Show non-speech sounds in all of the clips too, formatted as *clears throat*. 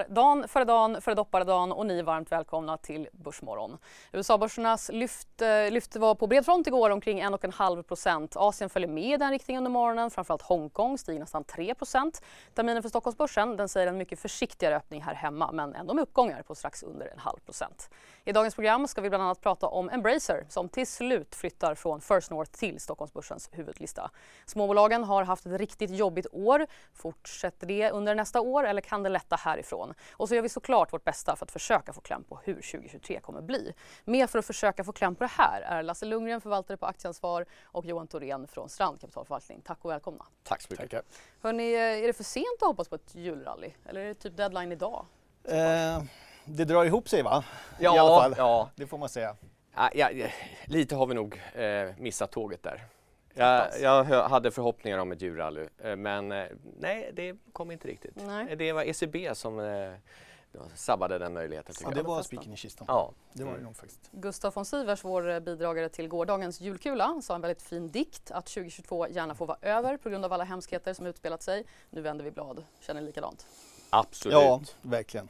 är dan före dan före dopparedan och ni är varmt välkomna till Börsmorgon. USA-börsernas lyft, eh, lyft var på bred front igår omkring 1,5 procent. Asien följer med i den riktningen under morgonen, framförallt Hongkong stiger nästan 3 procent. Terminen för Stockholmsbörsen den säger en mycket försiktigare öppning här hemma men ändå med uppgångar på strax under en halv procent. I dagens program ska vi bland annat prata om Embracer som till slut flyttar från First North till Stockholmsbörsens huvudlista. Småbolagen har haft ett riktigt jobbigt år. Fortsätter det under nästa år eller kan det lätta härifrån? Och så gör vi såklart vårt bästa för att försöka få kläm på hur 2023 kommer bli. Med för att försöka få kläm på det här är Lasse Lundgren, förvaltare på Aktieansvar och Johan Thorén från Strand Kapitalförvaltning. Tack och välkomna. Tack så mycket. Hörrni, är det för sent att hoppas på ett julrally? Eller är det typ deadline idag? Eh, det drar ihop sig va? Ja, I alla fall. ja. Det får man säga. Ja, ja, lite har vi nog eh, missat tåget där. Jag, jag hade förhoppningar om ett djurrally eh, men eh, nej, det kom inte riktigt. Nej. Det var ECB som eh, sabbade den möjligheten. Ja, det var spiken i kistan. Ja. Det var det nog faktiskt. Gustaf von Sivers, vår eh, bidragare till gårdagens julkula, sa en väldigt fin dikt att 2022 gärna får vara över på grund av alla hemskheter som utspelat sig. Nu vänder vi blad. Känner ni likadant? Absolut. Ja, verkligen.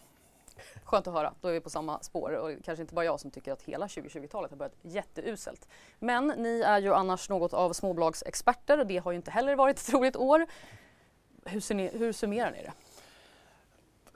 Skönt att höra, då är vi på samma spår och kanske inte bara jag som tycker att hela 2020-talet har börjat jätteuselt. Men ni är ju annars något av småbolagsexperter och det har ju inte heller varit ett roligt år. Hur, ser ni, hur summerar ni det?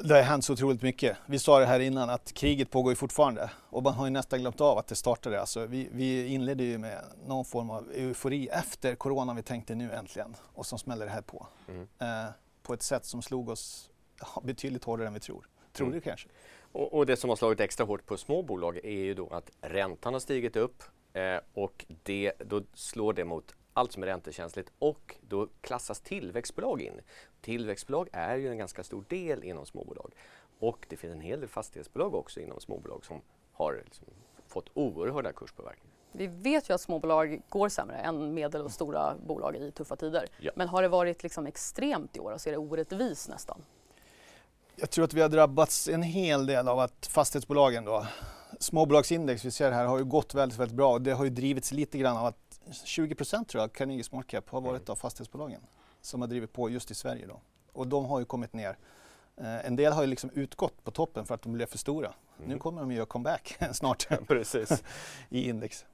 Det har hänt så otroligt mycket. Vi sa det här innan att kriget pågår ju fortfarande och man har ju nästan glömt av att det startade. Alltså, vi, vi inledde ju med någon form av eufori efter corona vi tänkte nu äntligen och så smäller det här på. Mm. Eh, på ett sätt som slog oss ja, betydligt hårdare än vi tror. Tror Mm. du kanske? Och, och det som har slagit extra hårt på små bolag är ju då att räntan har stigit upp eh, och det, då slår det mot allt som är räntekänsligt och då klassas tillväxtbolag in. Tillväxtbolag är ju en ganska stor del inom småbolag och det finns en hel del fastighetsbolag också inom småbolag som har liksom fått oerhörda kurspåverkningar. Vi vet ju att småbolag går sämre än medel och stora bolag i tuffa tider. Ja. Men har det varit liksom extremt i år? Alltså är det orättvist nästan? Jag tror att vi har drabbats en hel del av att fastighetsbolagen då, småbolagsindex vi ser här har ju gått väldigt, väldigt bra och det har ju drivits lite grann av att 20 procent tror jag, Carnegie Small Cap har varit Mm. av fastighetsbolagen som har drivit på just i Sverige då. Och de har ju kommit ner. Eh, en del har ju liksom utgått på toppen för att de blev för stora. Nu Mm. kommer de ju göra comeback *laughs* snart Precis. *laughs* i index.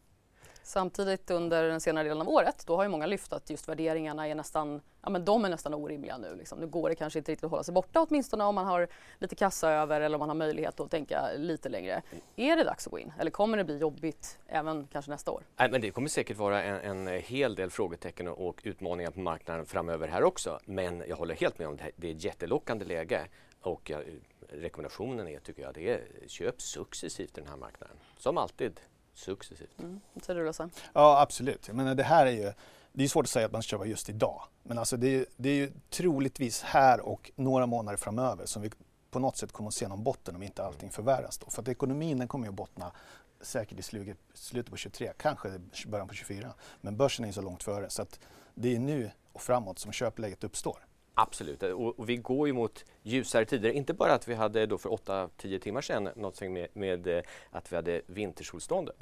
Samtidigt under den senare delen av året, då har ju många lyft att just värderingarna är nästan, ja men de är nästan orimliga nu. Liksom. Nu går det kanske inte riktigt att hålla sig borta åtminstone om man har lite kassa över eller om man har möjlighet att tänka lite längre. Är det dags att gå in eller kommer det bli jobbigt även kanske nästa år? Nej, men det kommer säkert vara en, en hel del frågetecken och utmaningar på marknaden framöver här också. Men jag håller helt med om det. Det är ett jättelockande läge och jag, rekommendationen är, tycker jag, det är köp successivt i den här marknaden. Som alltid, successivt. Mm. Säger du Lasse? Ja absolut. Jag menar, det här är ju det är svårt att säga att man ska köpa just idag. Men alltså det, är, det är ju troligtvis här och några månader framöver som vi på något sätt kommer att se någon botten om inte allting förvärras. Då. För att ekonomin den kommer ju att bottna säkert i slutet, slutet på 23, kanske början på 24. Men börsen är ju så långt före så att det är nu och framåt som köpläget uppstår. Absolut, och, och vi går ju mot ljusare tider. Inte bara att vi hade då för 8-10 timmar sedan något med, med eh, att vi hade vintersolståndet.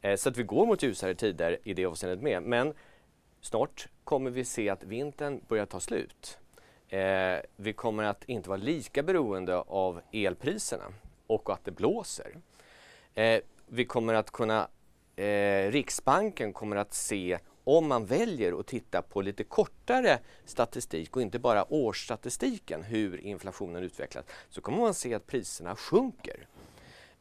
Eh, så att vi går mot ljusare tider i det avseendet med. Men snart kommer vi se att vintern börjar ta slut. Eh, vi kommer att inte vara lika beroende av elpriserna och att det blåser. Eh, vi kommer att kunna, eh, Riksbanken kommer att se om man väljer att titta på lite kortare statistik och inte bara årsstatistiken, hur inflationen utvecklas, så kommer man se att priserna sjunker.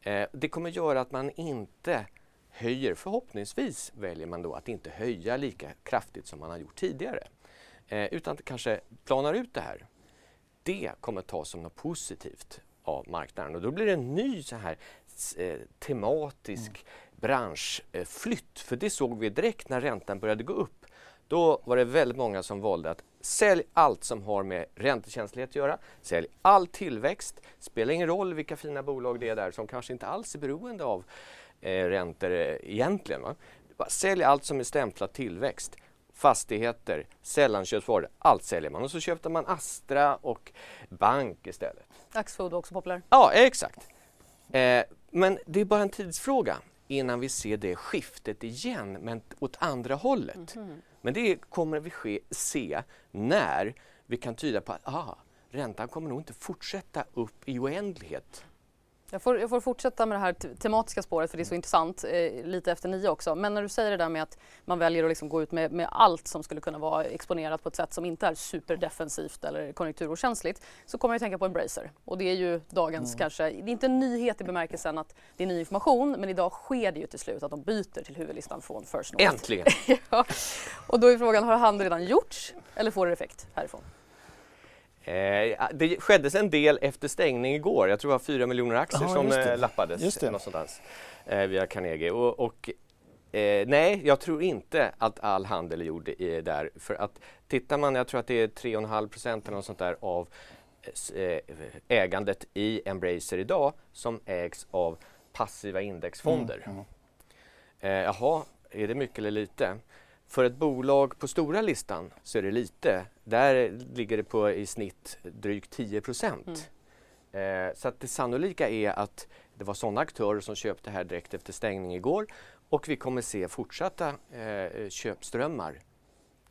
Eh, det kommer göra att man inte höjer, förhoppningsvis väljer man då att inte höja lika kraftigt som man har gjort tidigare. Eh, utan att kanske planar ut det här. Det kommer tas som något positivt av marknaden och då blir det en ny så här eh, tematisk mm branschflytt. För det såg vi direkt när räntan började gå upp. Då var det väldigt många som valde att Sälj allt som har med räntekänslighet att göra. Sälj all tillväxt. Spelar ingen roll vilka fina bolag det är där som kanske inte alls är beroende av eh, räntor eh, egentligen. Va? Sälj allt som är stämplat tillväxt. Fastigheter, sällanköpsvaror, allt säljer man. Och så köpte man Astra och bank istället. Axfood också populär. Ja, exakt. Eh, men det är bara en tidsfråga innan vi ser det skiftet igen, men åt andra hållet. Mm. Men det kommer vi ske, se när vi kan tyda på att ah, räntan kommer nog inte fortsätta upp i oändlighet. Jag får, jag får fortsätta med det här tematiska spåret för det är så intressant eh, lite efter nio också. Men när du säger det där med att man väljer att liksom gå ut med, med, allt som skulle kunna vara exponerat på ett sätt som inte är superdefensivt eller konjunkturokänsligt så kommer jag att tänka på Embracer. Och det är ju dagens mm. kanske, det är inte en nyhet i bemärkelsen att det är ny information men idag sker det ju till slut att de byter till huvudlistan från First North. Äntligen! *laughs* ja. Och då är frågan, har handel redan gjorts eller får det effekt härifrån? Eh, det skedde en del efter stängning igår. Jag tror det var 4 miljoner aktier Aha, som eh, lappades just det. någonstans, eh, via Carnegie. Och, och eh, nej, jag tror inte att all handel är gjord i, där. För att tittar man, jag tror att det är 3,5 procent eller något sånt där av eh, ägandet i Embracer idag som ägs av passiva indexfonder. Mm. Eh, jaha, är det mycket eller lite? För ett bolag på stora listan så är det lite. Där ligger det på i snitt drygt 10 procent. Mm. Eh, så att det sannolika är att det var sådana aktörer som köpte här direkt efter stängning igår och vi kommer se fortsatta eh, köpströmmar.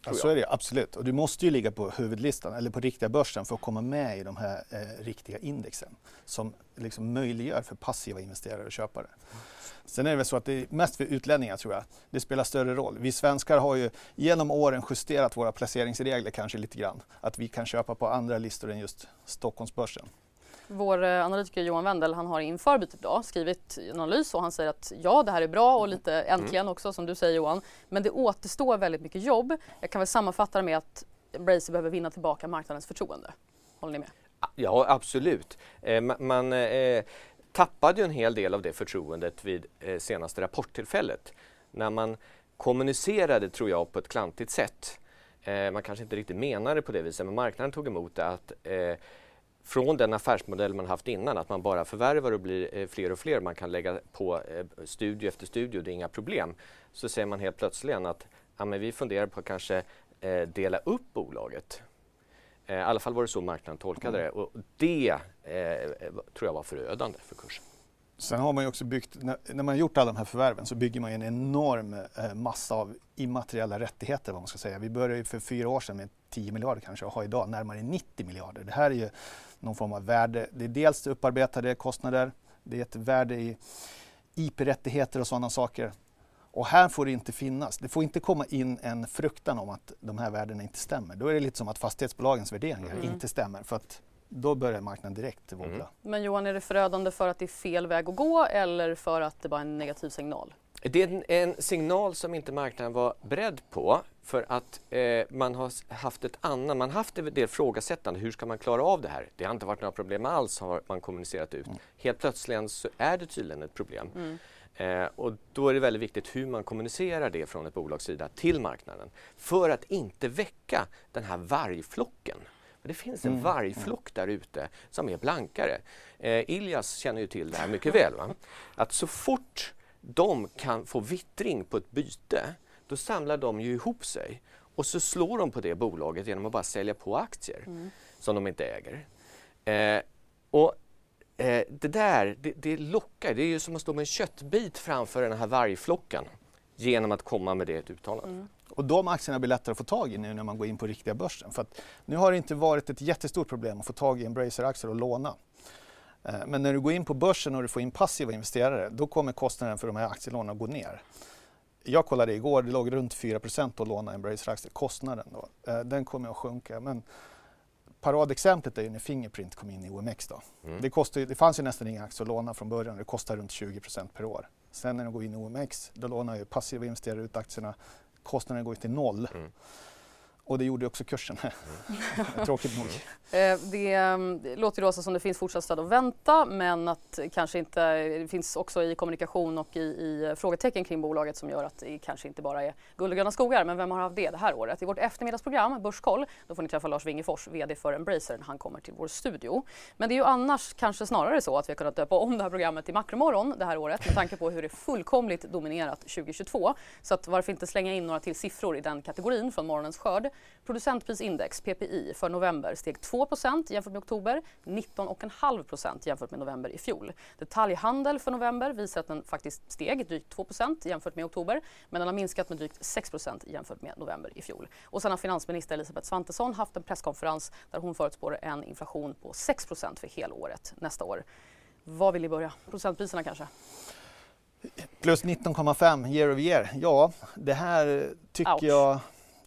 Ja, så är det absolut. Och du måste ju ligga på huvudlistan eller på riktiga börsen för att komma med i de här eh, riktiga indexen som liksom möjliggör för passiva investerare och köpare. Mm. Sen är det väl så att det är mest för utlänningar tror jag. Det spelar större roll. Vi svenskar har ju genom åren justerat våra placeringsregler kanske lite grann. Att vi kan köpa på andra listor än just Stockholmsbörsen. Vår eh, analytiker Johan Wendel han har inför bytet idag skrivit en analys och han säger att ja, det här är bra och lite mm. äntligen också som du säger Johan. Men det återstår väldigt mycket jobb. Jag kan väl sammanfatta det med att Bracer behöver vinna tillbaka marknadens förtroende. Håller ni med? Ja, absolut. Eh, man, eh, tappade ju en hel del av det förtroendet vid eh, senaste rapporttillfället. När man kommunicerade, tror jag, på ett klantigt sätt. Eh, man kanske inte riktigt menade det på det viset, men marknaden tog emot det att eh, från den affärsmodell man haft innan, att man bara förvärvar och blir eh, fler och fler, man kan lägga på eh, studio efter studio, det är inga problem. Så säger man helt plötsligt att ja, men vi funderar på att kanske eh, dela upp bolaget. Eh, I alla fall var det så marknaden tolkade mm. det och det eh, tror jag var förödande för kursen. Sen har man ju också byggt, när, man gjort alla de här förvärven så bygger man en enorm eh, massa av immateriella rättigheter vad man ska säga. Vi började för fyra år sedan med 10 miljarder kanske och har idag närmare 90 miljarder. Det här är ju någon form av värde. Det är dels upparbetade kostnader, det är ett värde i IP-rättigheter och sådana saker och här får det inte finnas, det får inte komma in en fruktan om att de här värdena inte stämmer. Då är det lite som att fastighetsbolagens värderingar mm. inte stämmer för att då börjar marknaden direkt wobbla. Mm. Men Johan, är det förödande för att det är fel väg att gå eller för att det bara är en negativ signal? Det är en, en signal som inte marknaden var beredd på för att eh, man har haft ett annat, man haft ett del frågasättande. Hur ska man klara av det här? Det har inte varit några problem alls har man kommunicerat ut. Mm. Helt plötsligt så är det tydligen ett problem. Mm. Eh, och då är det väldigt viktigt hur man kommunicerar det från ett bolags sida till marknaden för att inte väcka den här vargflocken. Det finns en mm. vargflock där ute som är blankare. Eh, Ilias känner ju till det här mycket väl. Va? Att så fort de kan få vittring på ett byte, då samlar de ju ihop sig och så slår de på det bolaget genom att bara sälja på aktier mm. som de inte äger. Eh, och Eh, det där, det, det lockar. Det är ju som att stå med en köttbit framför den här vargflocken genom att komma med det uttalandet. Mm. Och de aktierna blir lättare att få tag i nu när man går in på riktiga börsen. För nu har det inte varit ett jättestort problem att få tag i Embracer-aktier och låna. Eh, men när du går in på börsen och du får in passiva investerare, då kommer kostnaden för de här aktielånen att gå ner. Jag kollade igår, det låg runt 4% att låna Embracer-aktier, kostnaden då. Eh, den kommer att sjunka. Men paradexemplet är ju när Fingerprint kom in i OMX. Då. Mm. Det, kostade, det fanns ju nästan inga aktier att låna från början. Det kostar runt 20% per år. Sen när de går in i OMX, då lånar ju passiva investerare ut aktierna. Kostnaden går ju till noll. Mm. Och det gjorde också kursen. *laughs* Tråkigt nog. *laughs* Eh, det, mm, det låter ju då som det finns fortsatt stöd att vänta men att kanske inte, det finns också i kommunikation och i, i frågetecken kring bolaget som gör att det kanske inte bara är guld och gröna skogar. Men vem har haft det det här året? I vårt eftermiddagsprogram Börskoll då får ni träffa Lars Wingefors, VD för Embracer, när han kommer till vår studio. Men det är ju annars kanske snarare så att vi har kunnat döpa om det här programmet till Makromorgon det här året med tanke på hur det fullkomligt dominerat 2022. Så att varför inte slänga in några till siffror i den kategorin från morgonens skörd. Producentprisindex, PPI, för november steg 2% jämfört med oktober, 19,5 jämfört med november i fjol. Detaljhandel för november visar att den faktiskt steg drygt 2% jämfört med oktober, men den har minskat med drygt 6% jämfört med november i fjol. Och sen har finansminister Elisabeth Svantesson haft en presskonferens där hon förutspår en inflation på 6% för helåret nästa år. Var vill ni börja? Procentpriserna kanske? Plus 19,5 year over year. Ja, det här tycker Ouch. jag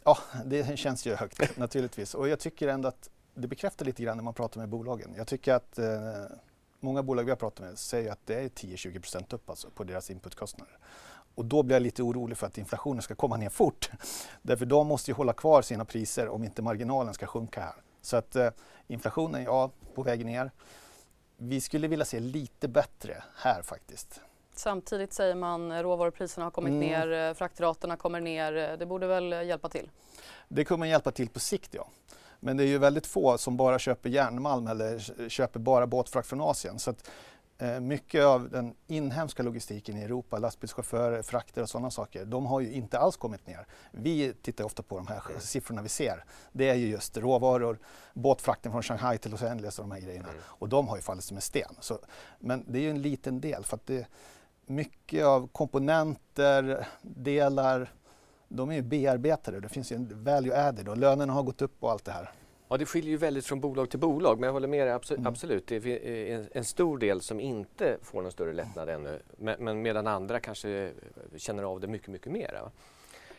Ja, det känns ju högt *laughs* naturligtvis. Och jag tycker ändå att det bekräftar lite grann när man pratar med bolagen. Jag tycker att eh, många bolag vi har pratat med säger att det är 10-20% upp alltså på deras inputkostnader. Och då blir jag lite orolig för att inflationen ska komma ner fort. *laughs* Därför de måste ju hålla kvar sina priser om inte marginalen ska sjunka här. Så att eh, inflationen, ja, på väg ner. Vi skulle vilja se lite bättre här faktiskt. Samtidigt säger man råvarupriserna har kommit mm. ner, eh, fraktraterna kommer ner. Eh, det borde väl hjälpa till? Det kommer hjälpa till på sikt, ja. Men det är ju väldigt få som bara köper järnmalm eller köper bara båtfrakt från Asien. Så att, eh, mycket av den inhemska logistiken i Europa, lastbilschaufförer, frakter och sådana saker, de har ju inte alls kommit ner. Vi tittar ofta på de här siffrorna vi ser. Det är ju just råvaror, båtfrakten från Shanghai till Los Angeles och de här grejerna. Mm. Och de har ju fallit som en sten. Så, men det är ju en liten del för att det, mycket av komponenter, delar, de är ju bearbetade. Det finns ju en value added och lönerna har gått upp och allt det här. Ja, det skiljer ju väldigt från bolag till bolag, men jag håller med dig absolut. Mm. absolut. Det är en, en, stor del som inte får någon större lättnad ännu, men, men medan andra kanske känner av det mycket, mycket mer.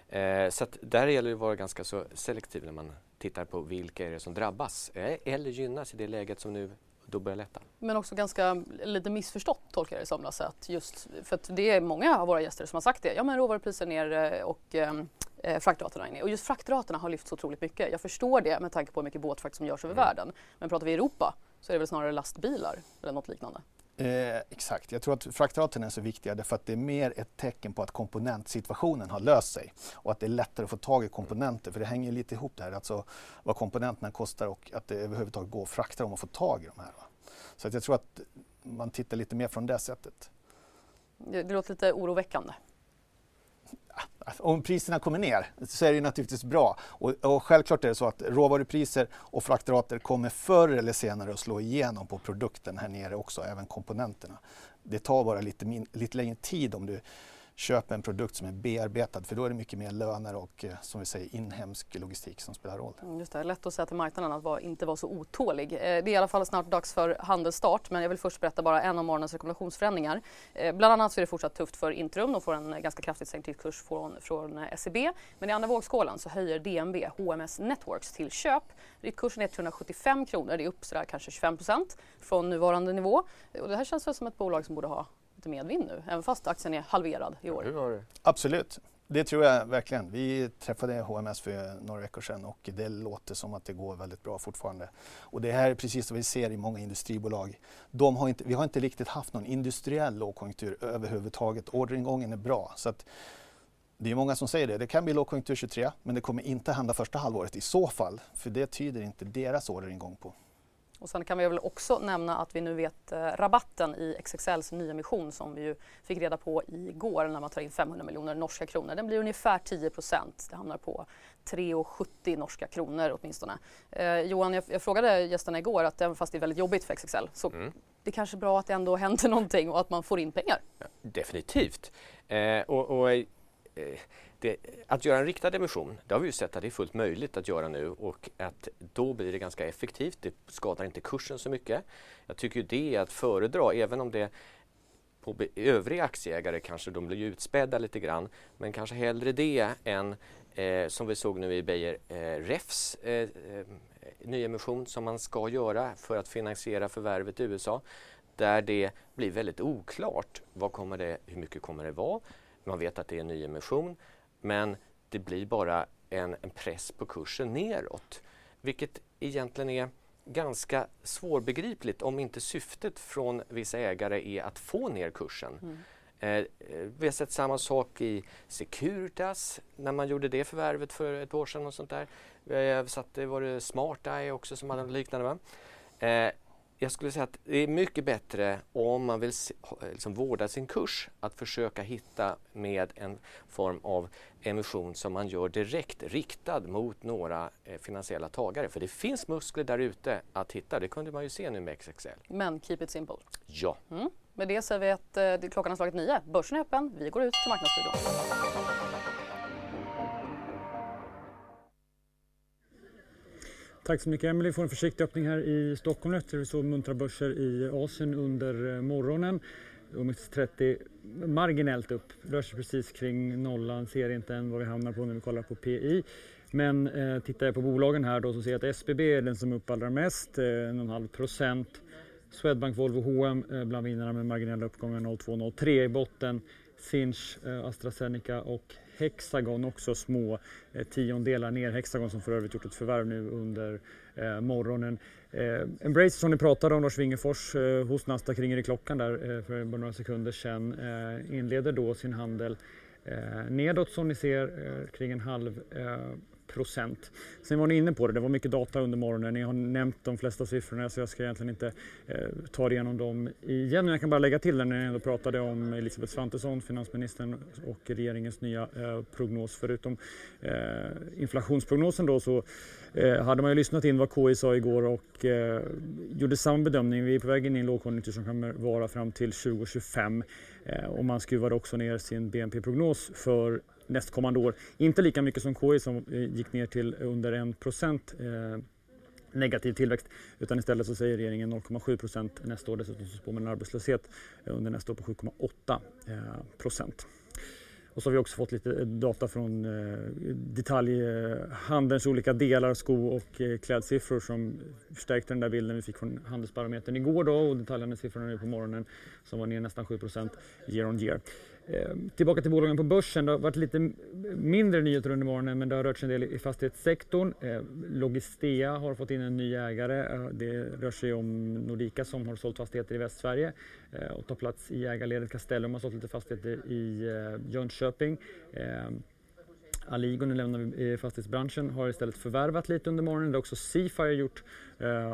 Eh, så där gäller det att vara ganska så selektiv när man tittar på vilka är det som drabbas eh, eller gynnas i det läget som nu då börjar lätta. Men också ganska lite missförstått tolkar jag det som Lasse. Att just, för att det är många av våra gäster som har sagt det. Ja men råvarupriser ner eh, och ehm, eh, fraktraterna är ner. Och just fraktraterna har lyft så otroligt mycket. Jag förstår det med tanke på hur mycket båtfrakt som görs över mm. världen. Men pratar vi Europa så är det väl snarare lastbilar eller något liknande. Eh, exakt, jag tror att fraktraten är så viktiga därför att det är mer ett tecken på att komponentsituationen har löst sig och att det är lättare att få tag i komponenter för det hänger lite ihop det här, alltså vad komponenterna kostar och att det överhuvudtaget går att frakta dem och få tag i de här. Va? Så att jag tror att man tittar lite mer från det sättet. Det, det låter lite oroväckande. Om priserna kommer ner så är det naturligtvis bra. Och, och självklart är det så att råvarupriser och fraktrater kommer förr eller senare att slå igenom på produkten här nere också, även komponenterna. Det tar bara lite, min, lite längre tid om du köp en produkt som är bearbetad för då är det mycket mer löner och eh, som vi säger inhemsk logistik som spelar roll. Mm, just det, lätt att säga till marknaden att var, inte vara så otålig. Eh, det är i alla fall snart dags för handelsstart men jag vill först berätta bara en av morgonens rekommendationsförändringar. Eh, bland annat så är det fortsatt tufft för Intrum. De får en ganska kraftigt sänkt kurs från, från SEB. Men i andra vågskålen så höjer DNB HMS Networks till köp. Riktkursen är 375 kronor, det är upp sådär kanske 25% från nuvarande nivå. Och det här känns väl som ett bolag som borde ha lite medvind nu, även fast aktien är halverad i år. Absolut. Det tror jag verkligen. Vi träffade HMS för några veckor sedan och det låter som att det går väldigt bra fortfarande. Och det här är precis vad vi ser i många industribolag. De har inte, vi har inte riktigt haft någon industriell lågkonjunktur överhuvudtaget. Orderingången är bra. Så att det är många som säger det. Det kan bli lågkonjunktur 23 men det kommer inte hända första halvåret i så fall. För det tyder inte deras orderingång på. Och sen kan vi väl också nämna att vi nu vet eh, rabatten i XXLs nyemission som vi ju fick reda på igår när man tar in 500 miljoner norska kronor. Den blir ungefär 10% Det hamnar på 3,70 norska kronor åtminstone. Eh, Johan, jag, jag frågade gästerna igår att även fast det är väldigt jobbigt för XXL så mm. det är kanske bra att det ändå händer *laughs* någonting och att man får in pengar. Ja, definitivt. Eh, och, och eh, det, att göra en riktad emission, det har vi ju sett att det är fullt möjligt att göra nu och att då blir det ganska effektivt. Det skadar inte kursen så mycket. Jag tycker det är att föredra, även om det på övriga aktieägare kanske de blir utspädda lite grann, men kanske hellre det än eh, som vi såg nu i Beijer eh, Refs eh, eh, nyemission som man ska göra för att finansiera förvärvet i USA där det blir väldigt oklart vad kommer det, hur mycket kommer det vara. Man vet att det är en nyemission men det blir bara en, en press på kursen neråt. Vilket egentligen är ganska svårbegripligt om inte syftet från vissa ägare är att få ner kursen. Mm. Eh, vi har sett samma sak i Securitas när man gjorde det förvärvet för ett år sedan. Och sånt där. Vi har satt, det var det Smart Eye också som hade liknande. Va? Eh, jag skulle säga att det är mycket bättre om man vill liksom vårda sin kurs att försöka hitta med en form av emission som man gör direkt riktad mot några eh, finansiella tagare. För det finns muskler där ute att hitta. Det kunde man ju se nu med XXL. Men keep it simple. Ja. Mm. Med det säger vi att eh, klockan har slagit nio. Börsen är öppen. Vi går ut till Marknadsstudion. Tack så mycket Emelie. får en försiktig öppning här i Stockholm efter vi såg muntra börser i Asien under eh, morgonen. OMX30 marginellt upp, rör sig precis kring nollan, ser inte än vad vi hamnar på när vi kollar på PI. Men eh, tittar jag på bolagen här då så ser jag att SBB är den som är upp allra mest, eh, 1,5 procent. Swedbank, Volvo, H&M eh, bland vinnarna med marginella uppgångar 0,2-0,3 i botten. Sinch, eh, AstraZeneca och Hexagon också små eh, tiondelar ner. Hexagon som för övrigt gjort ett förvärv nu under eh, morgonen. Eh, Embracer som ni pratade om, Lars Wingefors eh, hos Nasdaq ringer i klockan där eh, för bara några sekunder sedan. Eh, inleder då sin handel eh, nedåt som ni ser eh, kring en halv eh, procent. Sen var ni inne på det, det var mycket data under morgonen. Ni har nämnt de flesta siffrorna så jag ska egentligen inte eh, ta igenom dem igen. Men jag kan bara lägga till när ni ändå pratade om Elisabeth Svantesson, finansministern och regeringens nya eh, prognos. Förutom eh, inflationsprognosen då så eh, hade man ju lyssnat in vad KI sa igår och eh, gjorde samma bedömning. Vi är på väg in i en lågkonjunktur som kommer vara fram till 2025 eh, och man skruvade också ner sin BNP-prognos för nästkommande år. Inte lika mycket som KI som eh, gick ner till under 1 procent eh, negativ tillväxt utan istället så säger regeringen 0,7 procent nästa år. Dessutom så spår man en arbetslöshet eh, under nästa år på 7,8 procent. Och så har vi också fått lite data från detaljhandelns olika delar, sko och klädsiffror som förstärkte den där bilden vi fick från Handelsbarometern igår då och detaljhandelssiffrorna nu på morgonen som var ner nästan 7 year on year. Ehm, tillbaka till bolagen på börsen. Det har varit lite mindre nyheter under morgonen men det har rört sig en del i fastighetssektorn. Ehm, Logistea har fått in en ny ägare. Ehm, det rör sig om Nordica som har sålt fastigheter i Västsverige eh, och tar plats i ägarledet. Castellum har sålt lite fastigheter i eh, Jönköping. Aligo, nu lämnar vi eh, fastighetsbranschen, har istället förvärvat lite under morgonen. Det har också Seafire gjort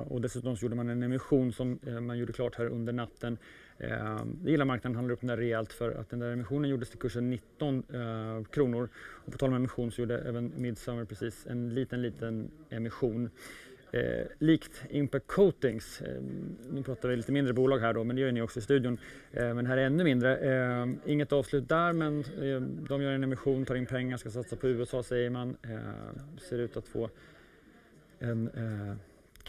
och dessutom så gjorde man en emission som man gjorde klart här under natten Eh, gillar marknaden, handlar upp den där rejält för att den där emissionen gjordes till kursen 19 eh, kronor. Och på tal om emission så gjorde även Midsummer precis en liten, liten emission. Eh, likt Impact Coatings, eh, nu pratar vi lite mindre bolag här då, men det gör ni också i studion. Eh, men här är ännu mindre. Eh, inget avslut där, men eh, de gör en emission, tar in pengar, ska satsa på USA säger man. Eh, ser ut att få en eh,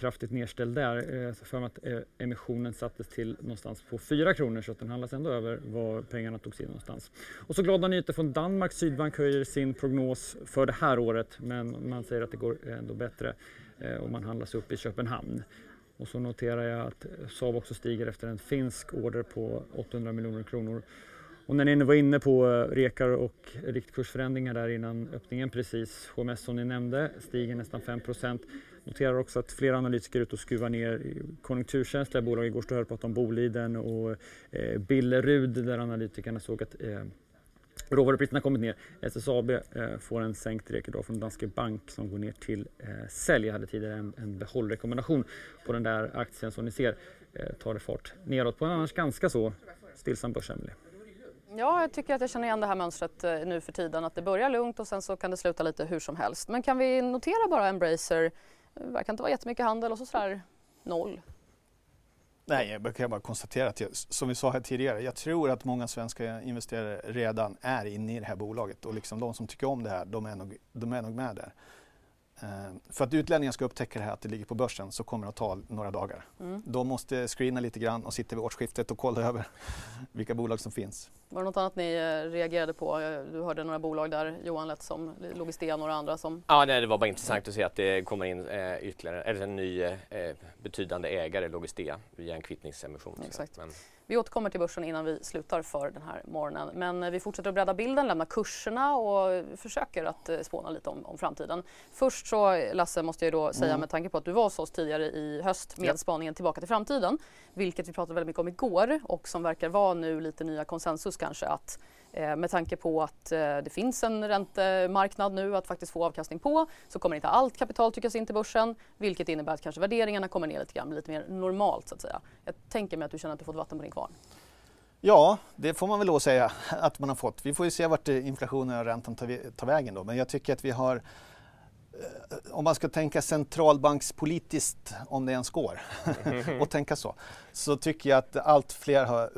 kraftigt nedställd där. Eh, för mig att eh, emissionen sattes till någonstans på 4 kronor så att den handlas ändå över var pengarna togs in någonstans. Och så glada nyheter från Danmark. Sydbank höjer sin prognos för det här året men man säger att det går ändå bättre eh, och man handlas upp i Köpenhamn. Och så noterar jag att Saab också stiger efter en finsk order på 800 miljoner kronor. Och när ni var inne på eh, rekar och riktkursförändringar där innan öppningen precis, HMS som ni nämnde stiger nästan 5 Noterar också att flera analytiker är ute och skruvar ner konjunkturkänsliga bolag. Igår stod jag och pratade om Boliden och eh, Billerud där analytikerna såg att eh, råvarupriserna kommit ner. SSAB eh, får en sänkt rek idag från Danske Bank som går ner till eh, sälj. Jag hade tidigare en, en behållrekommendation på den där aktien som ni ser eh, tar det fart neråt på en annars ganska så stillsam börs, Emelie. Ja, jag tycker att jag känner igen det här mönstret eh, nu för tiden att det börjar lugnt och sen så kan det sluta lite hur som helst. Men kan vi notera bara Embracer det verkar inte vara jättemycket handel och så sådär noll. Nej, jag kan bara konstatera att jag, som vi sa här tidigare, jag tror att många svenska investerare redan är inne i det här bolaget och liksom de som tycker om det här, de är nog, de är nog med där. Uh, för att utlänningar ska upptäcka det här att det ligger på börsen så kommer det att ta några dagar. Mm. De måste screena lite grann och sitta vid årsskiftet och kolla över *laughs* vilka bolag som finns. Var det något annat ni eh, reagerade på? Du hörde några bolag där, Johan lät som Logistea och några andra som... Ja, nej, det var bara intressant att se att det kommer in eh, ytterligare, eller en ny eh, betydande ägare, Logistea, via en kvittningsemission. Exakt. Men... Vi återkommer till börsen innan vi slutar för den här morgonen. Men eh, vi fortsätter att bredda bilden, lämna kurserna och försöker att eh, spåna lite om, om framtiden. Först så Lasse måste jag då säga mm. med tanke på att du var hos oss tidigare i höst med ja. spaningen Tillbaka till framtiden, vilket vi pratade väldigt mycket om igår och som verkar vara nu lite nya konsensus kanske att Eh, Eh, med tanke på att eh, det finns en räntemarknad nu att faktiskt få avkastning på så kommer inte allt kapital tryckas in till börsen vilket innebär att kanske värderingarna kommer ner lite grann, lite mer normalt så att säga. Jag tänker mig att du känner att du fått vatten på din kvarn. Ja, det får man väl då säga *laughs* att man har fått. Vi får ju se vart eh, inflationen och räntan tar, vägen då, men jag tycker att vi har om man ska tänka centralbankspolitiskt, om det ens går, *laughs* och tänka så, så tycker jag att allt fler har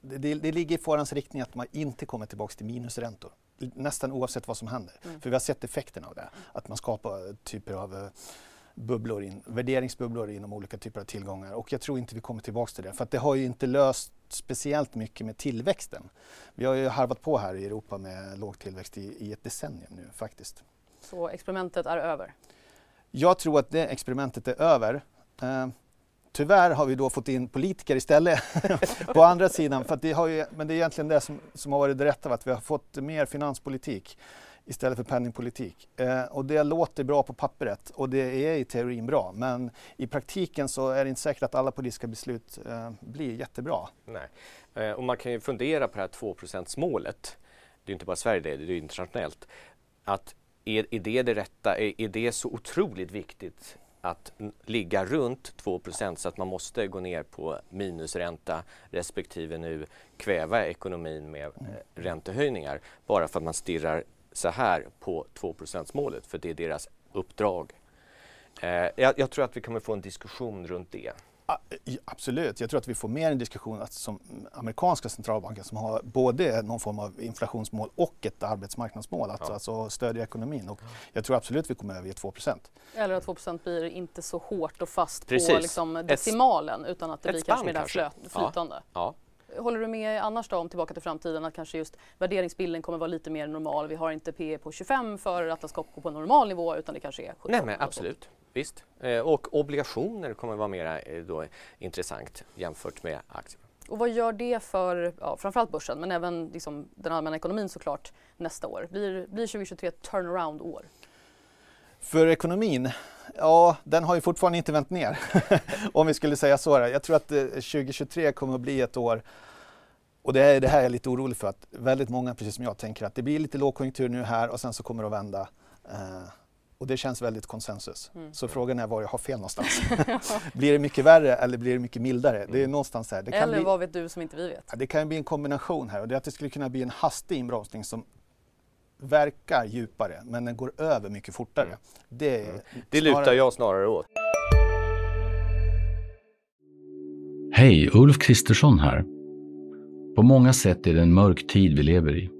det, det ligger i farans riktning att man inte kommer tillbaka till minusräntor. Nästan oavsett vad som händer. Mm. För vi har sett effekterna av det. Att man skapar typer av eh, bubblor in, värderingsbubblor inom olika typer av tillgångar och jag tror inte vi kommer tillbaka till det för att det har ju inte löst speciellt mycket med tillväxten. Vi har ju harvat på här i Europa med låg tillväxt i, i ett decennium nu faktiskt. Så experimentet är över? Jag tror att det experimentet är över. Eh, Tyvärr har vi då fått in politiker istället *laughs* på andra sidan. För det ju, men det är egentligen det som, som har varit det rätta, att vi har fått mer finanspolitik istället för penningpolitik. Eh, och det låter bra på pappret och det är i teorin bra. Men i praktiken så är det inte säkert att alla politiska beslut eh, blir jättebra. Nej. Eh, och man kan ju fundera på det här 2% målet. Det är inte bara Sverige det, det är internationellt. Att är, är det det rätta? Är, är det så otroligt viktigt att ligga runt 2% så att man måste gå ner på minusränta respektive nu kväva ekonomin med mm. eh, räntehöjningar bara för att man stirrar så här på 2% målet för det är deras uppdrag. Eh, jag, jag, tror att vi kommer få en diskussion runt det. Absolut, jag tror att vi får mer en diskussion att som amerikanska centralbanken som har både någon form av inflationsmål och ett arbetsmarknadsmål, att ja. alltså stödja ekonomin. Och jag tror absolut vi kommer överge 2% Eller att 2% blir inte så hårt och fast Precis. på liksom decimalen ett, utan att det blir kanske mer kanske. flytande. Ja. Ja. Håller du med annars då om Tillbaka till framtiden att kanske just värderingsbilden kommer vara lite mer normal? Vi har inte P på 25 för att Atlas Copco på normal nivå utan det kanske är 17. Nej men absolut. Visst. Eh, och obligationer kommer vara mer eh, intressant jämfört med aktier. Och vad gör det för ja, framförallt börsen men även liksom den allmänna ekonomin såklart nästa år? Blir, blir 2023 turnaround-år? För ekonomin? Ja, den har ju fortfarande inte vänt ner *laughs* om vi skulle säga så. Jag tror att 2023 eh, kommer att bli ett år och det är det här jag är lite orolig för att väldigt många, precis som jag, tänker att det blir lite lågkonjunktur nu här och sen så kommer det att vända. Och det känns väldigt konsensus. Mm. Så frågan är var jag har fel någonstans. *laughs* *laughs* blir det mycket värre eller blir det mycket mildare? Mm. Det är mm. någonstans här. Det eller bli, vad vet du som inte vi vet? Det kan bli en kombination här och det är att det skulle kunna bli en hastig inbromsning som verkar djupare men den går över mycket fortare. Mm. Det, mm. det lutar jag snarare åt. Hej, Ulf Kristersson här. På många sätt är det en mörk tid vi lever i.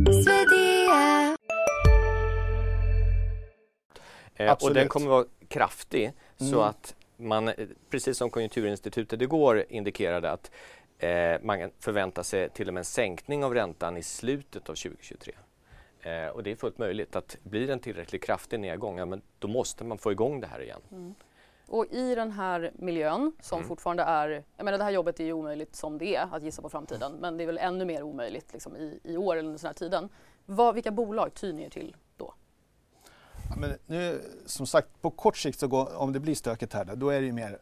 Eh, och den kommer vara kraftig mm. så att man, precis som Konjunkturinstitutet igår indikerade att eh, man förväntar sig till och med en sänkning av räntan i slutet av 2023. Eh, och det är fullt möjligt att blir det en tillräckligt kraftig nedgång, ja, men då måste man få igång det här igen. Mm. Och i den här miljön som mm. fortfarande är, jag menar det här jobbet är ju omöjligt som det är att gissa på framtiden, men det är väl ännu mer omöjligt liksom, i, i år eller under den här tiden. Vad, vilka bolag tyr ni er till men nu, som sagt, på kort sikt så går, om det blir stökigt här, då är det ju mer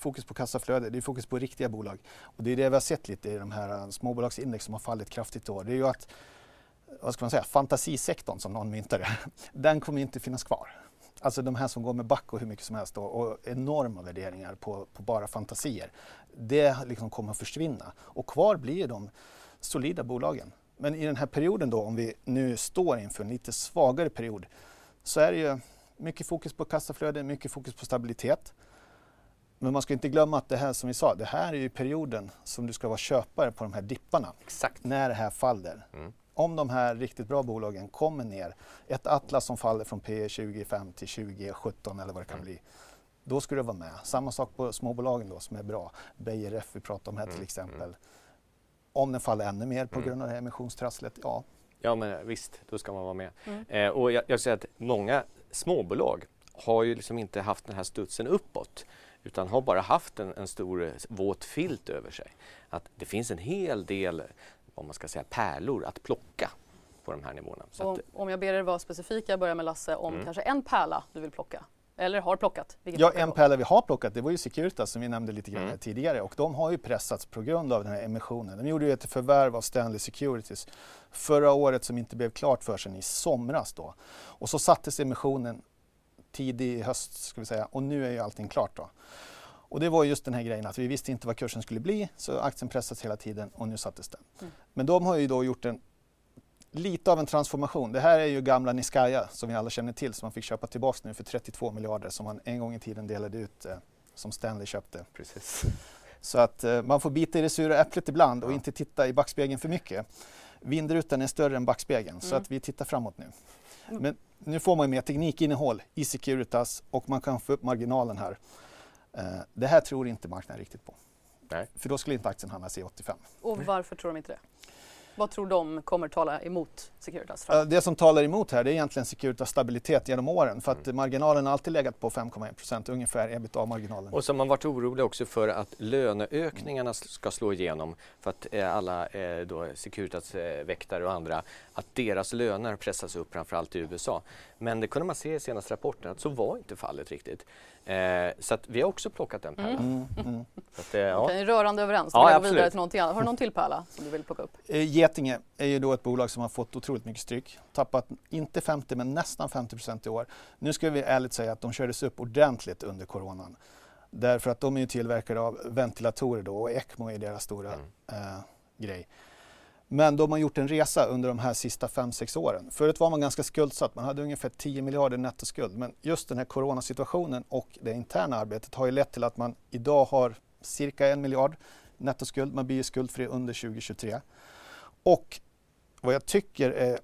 fokus på kassaflöde, det är fokus på riktiga bolag. Och det är det vi har sett lite i de här eh, småbolagsindex som har fallit kraftigt i år. Det är ju att, vad ska man säga, fantasisektorn som någon myntade, *laughs* den kommer inte finnas kvar. Alltså de här som går med back och hur mycket som helst då, och enorma värderingar på, på bara fantasier. Det liksom kommer att försvinna och kvar blir de solida bolagen. Men i den här perioden då, om vi nu står inför en lite svagare period, så är det ju mycket fokus på kassaflöde, mycket fokus på stabilitet. Men man ska inte glömma att det här som vi sa, det här är ju perioden som du ska vara köpare på de här dipparna. Exakt. När det här faller. Mm. Om de här riktigt bra bolagen kommer ner, ett Atlas som faller från P 25 till 2017 eller vad det kan Mm. bli, då ska du vara med. Samma sak på småbolagen då som är bra. Beijer Ref vi pratade om här till Mm, exempel. Om den faller ännu mer på Mm. grund av det här emissionstrasslet, ja. Ja men visst, då ska man vara med. Mm. Eh, och jag, jag säger att många småbolag har ju liksom inte haft den här studsen uppåt utan har bara haft en, en stor eh, våt filt över sig. Att det finns en hel del, vad man ska säga, pärlor att plocka på de här nivåerna. Och att, om jag ber er vara specifika, jag börjar med Lasse, om Mm. kanske en pärla du vill plocka. Eller har plockat. Ja, en pärla vi har plockat det var ju Securitas som vi nämnde lite grann Mm. tidigare och de har ju pressats på grund av den här emissionen. De gjorde ju ett förvärv av Stanley Securities förra året som inte blev klart för sig i somras då. Och så sattes emissionen tidig i höst ska vi säga och nu är ju allting klart då. Och det var just den här grejen att vi visste inte vad kursen skulle bli så aktien pressades hela tiden och nu sattes den. Mm. Men de har ju då gjort en lite av en transformation. Det här är ju gamla Niskaya som vi alla känner till som man fick köpa tillbaka nu för 32 miljarder som man en gång i tiden delade ut eh, som Stanley köpte. precis. Så att eh, man får bita i det sura äpplet ibland och Ja. inte titta i backspegeln för mycket. Vindrutan är större än backspegeln så Mm. att vi tittar framåt nu. Mm. Men nu får man ju mer teknikinnehåll i Securitas och man kan få upp marginalen här. Eh, det här tror inte marknaden riktigt på. Nej. För då skulle inte aktien hamna i 85. Och varför tror de inte det? Vad tror de kommer tala emot Securitas? Eh, Det som talar emot här det är egentligen Securitas stabilitet genom åren för att Mm. marginalen har alltid legat på 5,1 procent ungefär ebitda-marginalen. Och så har man varit orolig också för att löneökningarna ska slå igenom för att eh, alla eh, då Securitas eh, och andra att deras löner pressas upp framförallt i USA. Men det kunde man se i senaste rapporten att så var inte fallet riktigt. Eh, så att vi har också plockat den pärlan. Mm, mm. Så att, eh, ja. Okej, rörande överens. Ja, gå vidare till någonting annat. Har du någon till pärla som du vill plocka upp? Eh, Getinge är ju då ett bolag som har fått otroligt mycket stryk. Tappat inte 50 men nästan 50 procent i år. Nu ska vi ärligt säga att de kördes upp ordentligt under coronan. Därför att de är ju tillverkare av ventilatorer då och ECMO är deras stora Mm. eh, grej. Men de har gjort en resa under de här sista 5-6 åren. Förut var man ganska skuldsatt, man hade ungefär 10 miljarder nettoskuld. Men just den här coronasituationen och det interna arbetet har ju lett till att man idag har cirka en miljard nettoskuld. Man blir skuldfri under 2023. Och vad jag tycker är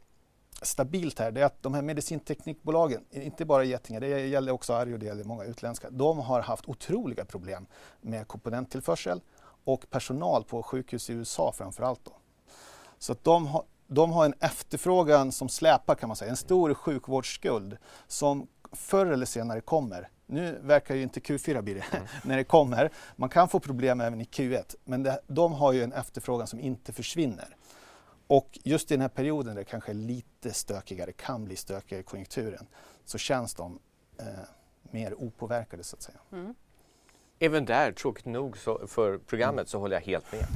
stabilt här det är att de här medicinteknikbolagen, inte bara Getinge, det gäller också Arjo och det gäller många utländska, de har haft otroliga problem med komponenttillförsel och personal på sjukhus i USA framför allt. Då. Så att de, har, de har en efterfrågan som släpar kan man säga, en stor sjukvårdsskuld som förr eller senare kommer. Nu verkar ju inte Q4 bli det *laughs* när det kommer. Man kan få problem även i Q1 men det, de har ju en efterfrågan som inte försvinner. Och just i den här perioden där det kanske är lite stökigare, kan bli stökigare i konjunkturen, så känns de eh, mer opåverkade så att säga. Mm. Även där, tråkigt nog så, för programmet, så håller jag helt med.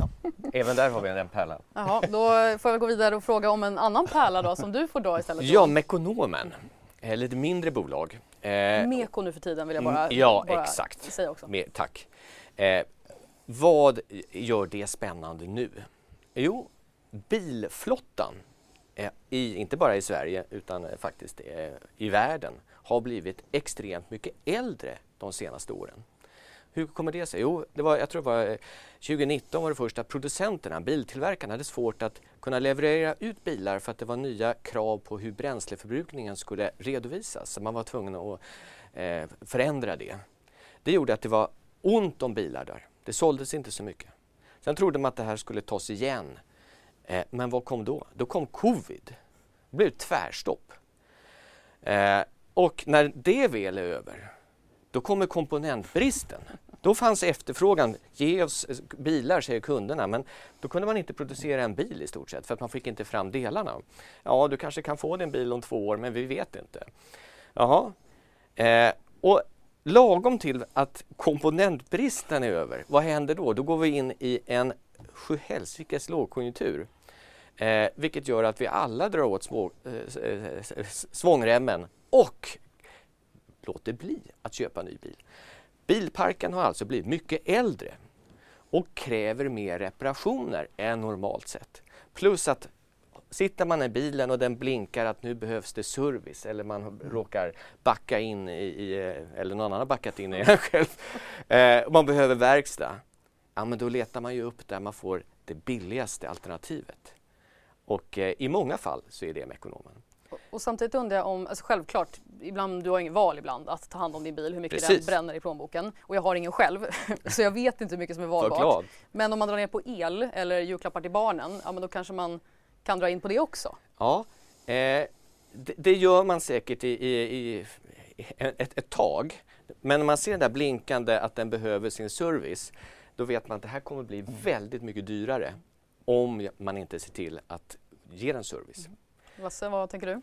Även där har vi en pärla. Jaha, då får jag gå vidare och fråga om en annan pärla då som du får dra istället. Ja, Mekonomen. Eh, lite mindre bolag. Eh, Meko nu för tiden vill jag bara, Mm, ja, bara exakt. säga också. Med, tack. Eh, vad gör det spännande nu? Jo, bilflottan, eh, i, inte bara i Sverige utan eh, faktiskt eh, i världen, har blivit extremt mycket äldre de senaste åren. Hur kommer det sig? Jo, det var, jag tror det var eh, 2019 var det första producenterna, biltillverkarna, hade svårt att kunna leverera ut bilar för att det var nya krav på hur bränsleförbrukningen skulle redovisas. Så man var tvungen att eh, förändra det. Det gjorde att det var ont om bilar där. Det såldes inte så mycket. Sen trodde man att det här skulle tas igen. Eh, men vad kom då? Då kom covid. Det blev tvärstopp. Eh, och när det väl är över, då kommer komponentbristen. Då fanns efterfrågan. Ge oss eh, bilar, säger kunderna. Men då kunde man inte producera en bil i stort sett för att man fick inte fram delarna. Ja, du kanske kan få din bil om två år, men vi vet inte. Jaha. Eh, och lagom till att komponentbristen är över, vad händer då? Då går vi in i en sjuhelsikes lågkonjunktur. Eh, vilket gör att vi alla drar åt små, eh, eh svångremmen och låter bli att köpa ny bil. Bilparken har alltså blivit mycket äldre och kräver mer reparationer än normalt sett. Plus att sitter man i bilen och den blinkar att nu behövs det service eller man mm. råkar backa in i, i, eller någon annan har backat in i en *laughs* själv. Eh, man behöver verkstad. Ja men då letar man ju upp där man får det billigaste alternativet. Och eh, i många fall så är det med ekonomen. Och samtidigt undrar jag om, alltså självklart, ibland, du har inget val ibland att ta hand om din bil, hur mycket Precis. den bränner i plånboken. Och jag har ingen själv, *laughs* så jag vet inte hur mycket som är valbart. Men om man drar ner på el eller julklappar till barnen, ja men då kanske man kan dra in på det också. Ja, eh, det, det, gör man säkert i, i, i ett, ett, tag. Men när man ser den där blinkande att den behöver sin service, då vet man att det här kommer bli väldigt mycket dyrare om man inte ser till att ge den service. Mm. Lasse, vad tänker du?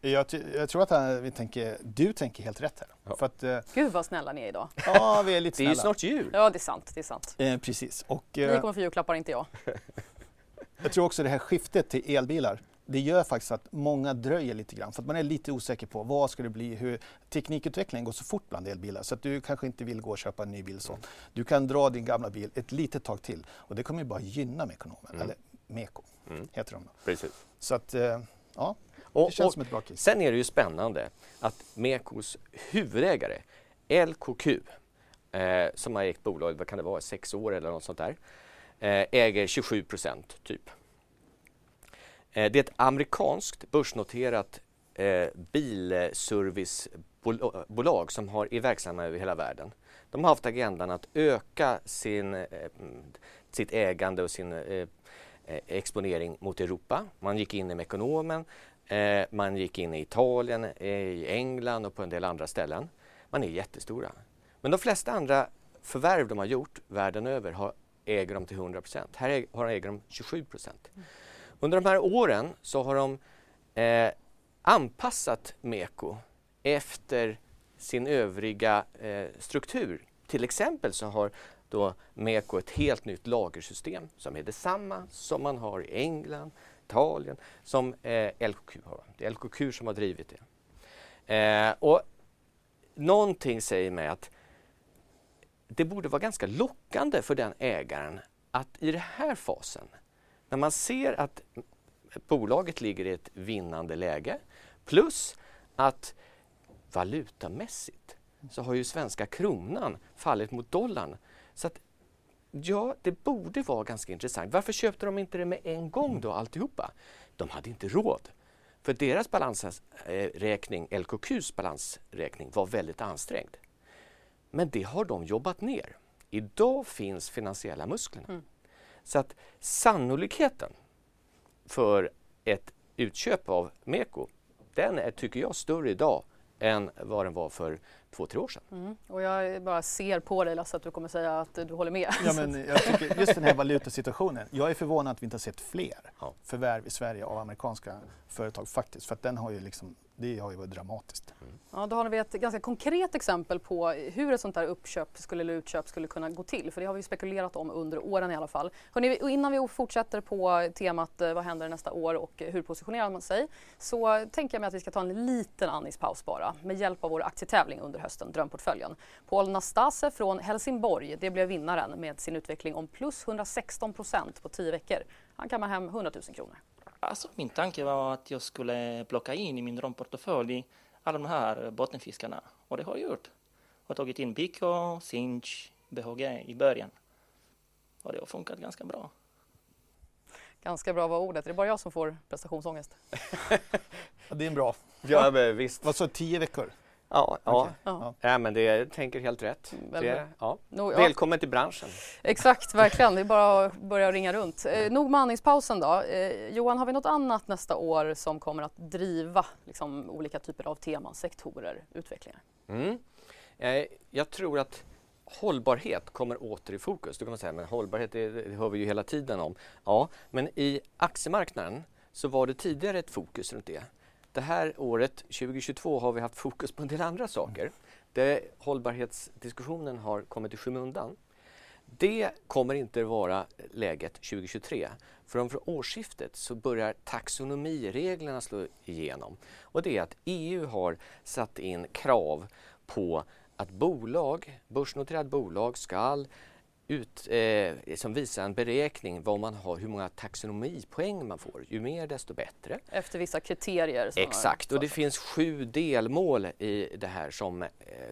Jag, jag, tror att vi tänker, du tänker helt rätt här. Ja. För att, eh, Gud vad snälla ni är idag. *laughs* Ja, vi är lite snälla. Det är ju snart jul. Ja, det är sant. Det är sant. Eh, precis. Och, eh, ni kommer få julklappar, inte jag. *laughs* jag tror också det här skiftet till elbilar, det gör faktiskt att många dröjer lite grann för att man är lite osäker på vad ska det bli, hur teknikutvecklingen går så fort bland elbilar så att du kanske inte vill gå och köpa en ny bil så. Du kan dra din gamla bil ett litet tag till och det kommer ju bara gynna Mekonomen, mm. eller Meko mm. heter de då. Precis. Så att, eh, ja, och, det känns och, som ett bra case. Sen är det ju spännande att Mekos huvudägare LKQ eh, som har ägt bolaget, vad kan det vara, sex år eller något sånt där, eh, äger 27 procent typ. Eh, det är ett amerikanskt börsnoterat eh, bilservicebolag som har, är verksamma över hela världen. De har haft agendan att öka sin, eh, sitt ägande och sin exponering mot Europa. Man gick in i Mekonomen, eh, man gick in i Italien, i England och på en del andra ställen. Man är jättestora. Men de flesta andra förvärv de har gjort världen över har, äger de till 100 procent. Här äger, har de äger de 27 procent. Mm. Under de här åren så har de eh, anpassat Meko efter sin övriga eh, struktur. Till exempel så har då Meko ett helt nytt lagersystem som är detsamma som man har i England, Italien, som eh, LKQ har. Det är LKQ som har drivit det. Eh, och någonting säger mig att det borde vara ganska lockande för den ägaren att i den här fasen när man ser att bolaget ligger i ett vinnande läge plus att valutamässigt så har ju svenska kronan fallit mot dollarn. Så att, ja, det borde vara ganska intressant. Varför köpte de inte det med en gång då alltihopa? De hade inte råd. För deras balansräkning, LKQs balansräkning, var väldigt ansträngd. Men det har de jobbat ner. Idag finns finansiella musklerna. Mm. Så att sannolikheten för ett utköp av Meko, den är, tycker jag, större idag än vad den var för två, tre år sedan. Mm. Och jag bara ser på dig Lasse att du kommer säga att du håller med. Ja, men jag tycker just den här valutasituationen. Jag är förvånad att vi inte har sett fler ja. förvärv i Sverige av amerikanska företag faktiskt. För att den har ju liksom det har ju varit dramatiskt. Mm. Ja, då har vi ett ganska konkret exempel på hur ett sånt där uppköp skulle, eller utköp skulle kunna gå till. För det har vi spekulerat om under åren i alla fall. Hörrni, innan vi fortsätter på temat eh, vad händer nästa år och hur positionerar man sig så tänker jag mig att vi ska ta en liten andningspaus bara med hjälp av vår aktietävling under hösten, Drömportföljen. Paul Nastase från Helsingborg, det blev vinnaren med sin utveckling om plus 116 procent på 10 veckor. Han kammar hem 100 000 kronor. Alltså, min tanke var att jag skulle plocka in i min drömportfölj alla de här bottenfiskarna och det har jag gjort. Jag har tagit in Biko, Sinch, BHG i början och det har funkat ganska bra. Ganska bra var ordet. Det är bara jag som får prestationsångest. *laughs* ja, det är en bra. Ja, men visst. Vad så, tio veckor? Ja, ja. ja. ja. men det tänker helt rätt. Mm, det, ja. No, Välkommen till branschen. Exakt, verkligen. Det är bara att börja ringa runt. Eh, nog med andningspausen då. Eh, Johan, har vi något annat nästa år som kommer att driva liksom, olika typer av teman, sektorer, utvecklingar? Mm. Eh, jag tror att hållbarhet kommer åter i fokus. Då kan man säga, men hållbarhet det, det hör vi ju hela tiden om. Ja, men i aktiemarknaden så var det tidigare ett fokus runt det. Det här året, 2022, har vi haft fokus på en del andra saker. Det, hållbarhetsdiskussionen har kommit i skymundan. Det kommer inte vara läget 2023. För för årsskiftet så börjar taxonomireglerna slå igenom. Och det är att EU har satt in krav på att bolag, börsnoterade bolag ska ut, eh, som visar en beräkning vad man har, hur många taxonomipoäng man får. Ju mer desto bättre. Efter vissa kriterier? Exakt, och det finns sju delmål i det här som eh,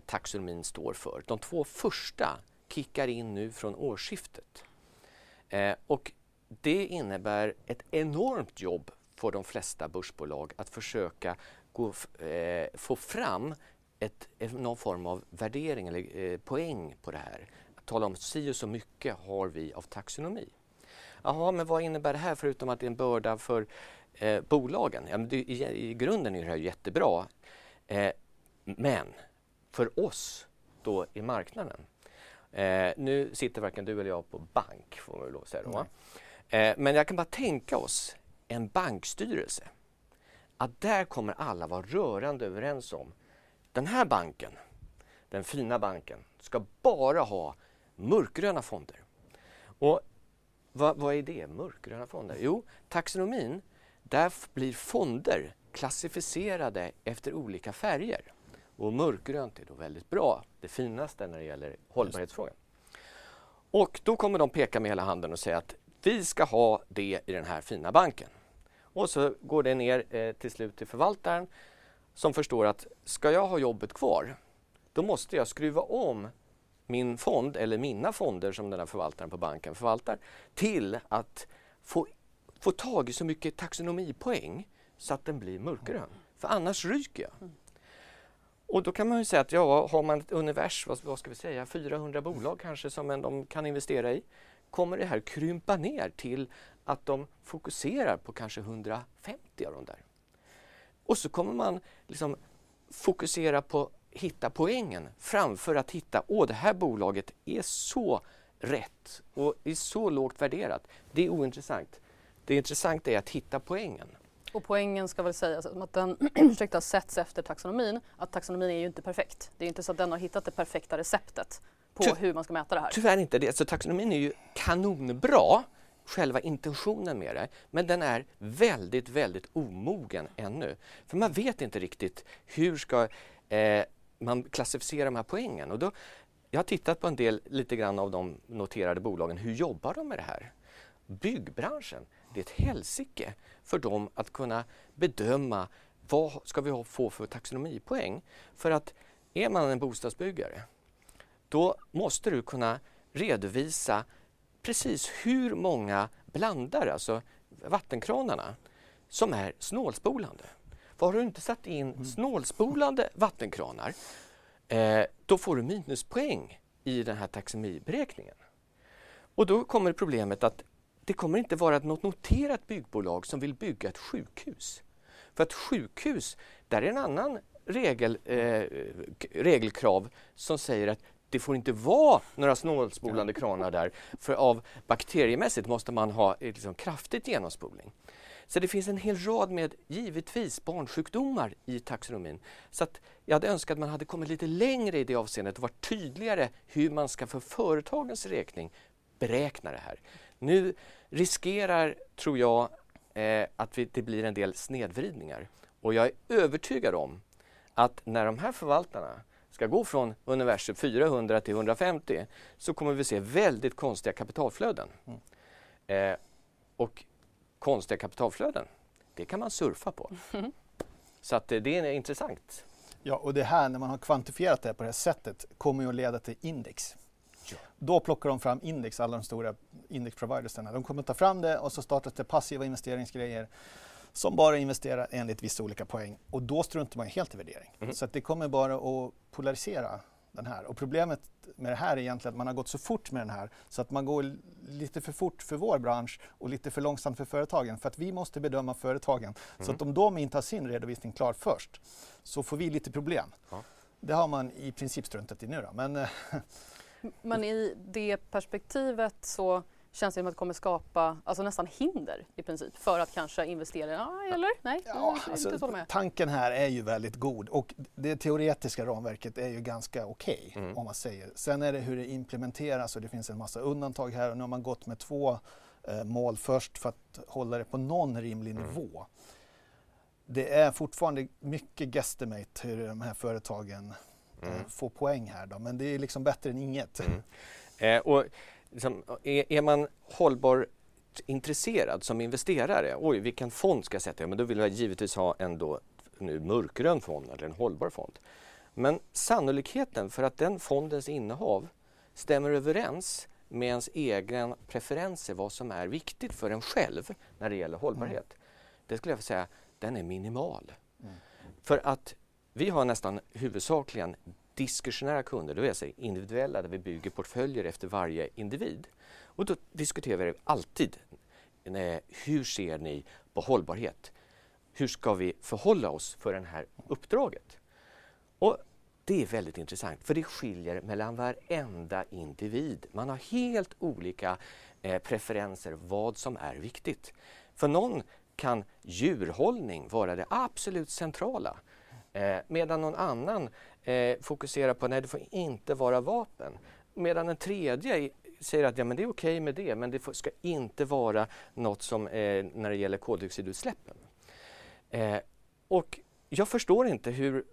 taxonomin står för. De två första kickar in nu från årsskiftet. Eh, och det innebär ett enormt jobb för de flesta börsbolag att försöka gå, eh, få fram ett, någon form av värdering eller eh, poäng på det här. Tala om si och så mycket har vi av taxonomi. Jaha, men vad innebär det här förutom att det är en börda för eh, bolagen? Ja, det, i, I grunden är det här jättebra. Eh, men för oss då i marknaden. Eh, nu sitter varken du eller jag på bank, får man väl lov att säga. Då, eh, men jag kan bara tänka oss en bankstyrelse. Att där kommer alla vara rörande överens om den här banken, den fina banken, ska bara ha mörkgröna fonder. Och vad, vad är det, mörkgröna fonder? Jo, taxonomin, där blir fonder klassificerade efter olika färger. Och mörkgrönt är då väldigt bra, det finaste när det gäller hållbarhetsfrågan. Och då kommer de peka med hela handen och säga att vi ska ha det i den här fina banken. Och så går det ner eh, till slut till förvaltaren som förstår att ska jag ha jobbet kvar, då måste jag skruva om min fond eller mina fonder som den här förvaltaren på banken förvaltar till att få, få tag i så mycket taxonomipoäng så att den blir mörkgrön. För annars ryker jag. Och då kan man ju säga att ja, har man ett univers, vad, vad ska vi säga, 400 bolag kanske som de kan investera i, kommer det här krympa ner till att de fokuserar på kanske 150 av de där. Och så kommer man liksom fokusera på hitta poängen framför att hitta, åh det här bolaget är så rätt och är så lågt värderat. Det är ointressant. Det intressanta är att hitta poängen. Och poängen ska väl sägas att den *clears throat* ursäkta, sätts efter taxonomin. Att taxonomin är ju inte perfekt. Det är inte så att den har hittat det perfekta receptet på Ty hur man ska mäta det här. Tyvärr inte det. Alltså, taxonomin är ju kanonbra själva intentionen med det. Men den är väldigt, väldigt omogen ännu. För man vet inte riktigt hur ska eh, man klassificerar de här poängen. Och då, jag har tittat på en del, lite grann av de noterade bolagen. Hur jobbar de med det här? Byggbranschen, det är ett helsike för dem att kunna bedöma vad ska vi få för taxonomipoäng. För att är man en bostadsbyggare, då måste du kunna redovisa precis hur många blandare, alltså vattenkranarna, som är snålspolande. Har du inte satt in mm. snålspolande vattenkranar, eh, då får du minuspoäng i den här taxonomiberäkningen. Och då kommer problemet att det kommer inte vara något noterat byggbolag som vill bygga ett sjukhus. För att sjukhus, där är en annan regel, eh, regelkrav som säger att det får inte vara några snålspolande kranar där för av bakteriemässigt måste man ha liksom, kraftigt genomspolning. Så det finns en hel rad med, givetvis, barnsjukdomar i taxonomin. Så jag hade önskat att man hade kommit lite längre i det avseendet och varit tydligare hur man ska för företagens räkning beräkna det här. Nu riskerar, tror jag, eh, att vi, det blir en del snedvridningar. Och jag är övertygad om att när de här förvaltarna ska gå från universum 400 till 150 så kommer vi se väldigt konstiga kapitalflöden. Mm. Eh, och konstiga kapitalflöden, det kan man surfa på. Mm. *laughs* Så att eh, det är intressant. Ja, och det här när man har kvantifierat det på det här sättet kommer ju att leda till index. Ja. Då plockar de fram index, alla de stora indexprovidersarna. De kommer ta fram det och så startas det passiva investeringsgrejer som bara investerar enligt vissa olika poäng och då struntar man helt i värdering. Mm. Så det kommer bara att polarisera den här. Och problemet med det här är egentligen att man har gått så fort med den här så att man går lite för fort för vår bransch och lite för långsamt för företagen. För att vi måste bedöma företagen. Mm. Så att om de inte har sin redovisning klar först så får vi lite problem. Ja. Det har man i princip struntat i nu då. Men, Men i det perspektivet så känns det som att det kommer skapa alltså nästan hinder i princip för att kanske investera. Ja, eller? Nej, ja, alltså, tanken här är ju väldigt god och det teoretiska ramverket är ju ganska okej okay, mm. om man säger. Sen är det hur det implementeras och det finns en massa undantag här och nu har man gått med två eh, mål först för att hålla det på någon rimlig mm. nivå. Det är fortfarande mycket guesstimate hur de här företagen eh, mm. får poäng här då, men det är liksom bättre än inget. Mm. Eh, och liksom, är, är man hållbar intresserad som investerare, oj vilken fond ska jag sätta? Ja, men då vill jag givetvis ha en då, nu mörkgrön fond eller en hållbar fond. Men sannolikheten för att den fondens innehav stämmer överens med ens egna preferenser vad som är viktigt för en själv när det gäller hållbarhet. Mm. Det skulle jag säga, den är minimal. Mm. För att vi har nästan huvudsakligen diskussionära kunder, det vill säga individuella där vi bygger portföljer efter varje individ. Och då diskuterar vi alltid eh, hur ser ni på hållbarhet? Hur ska vi förhålla oss för det här uppdraget? Och det är väldigt intressant för det skiljer mellan varenda individ. Man har helt olika eh, preferenser vad som är viktigt. För någon kan djurhållning vara det absolut centrala eh, medan någon annan eh, fokuserar på att det får inte vara vapen. Medan en tredje säger att ja, men det är okej okay med det men det ska inte vara något som eh, när det gäller koldioxidutsläppen. Eh, och jag förstår inte hur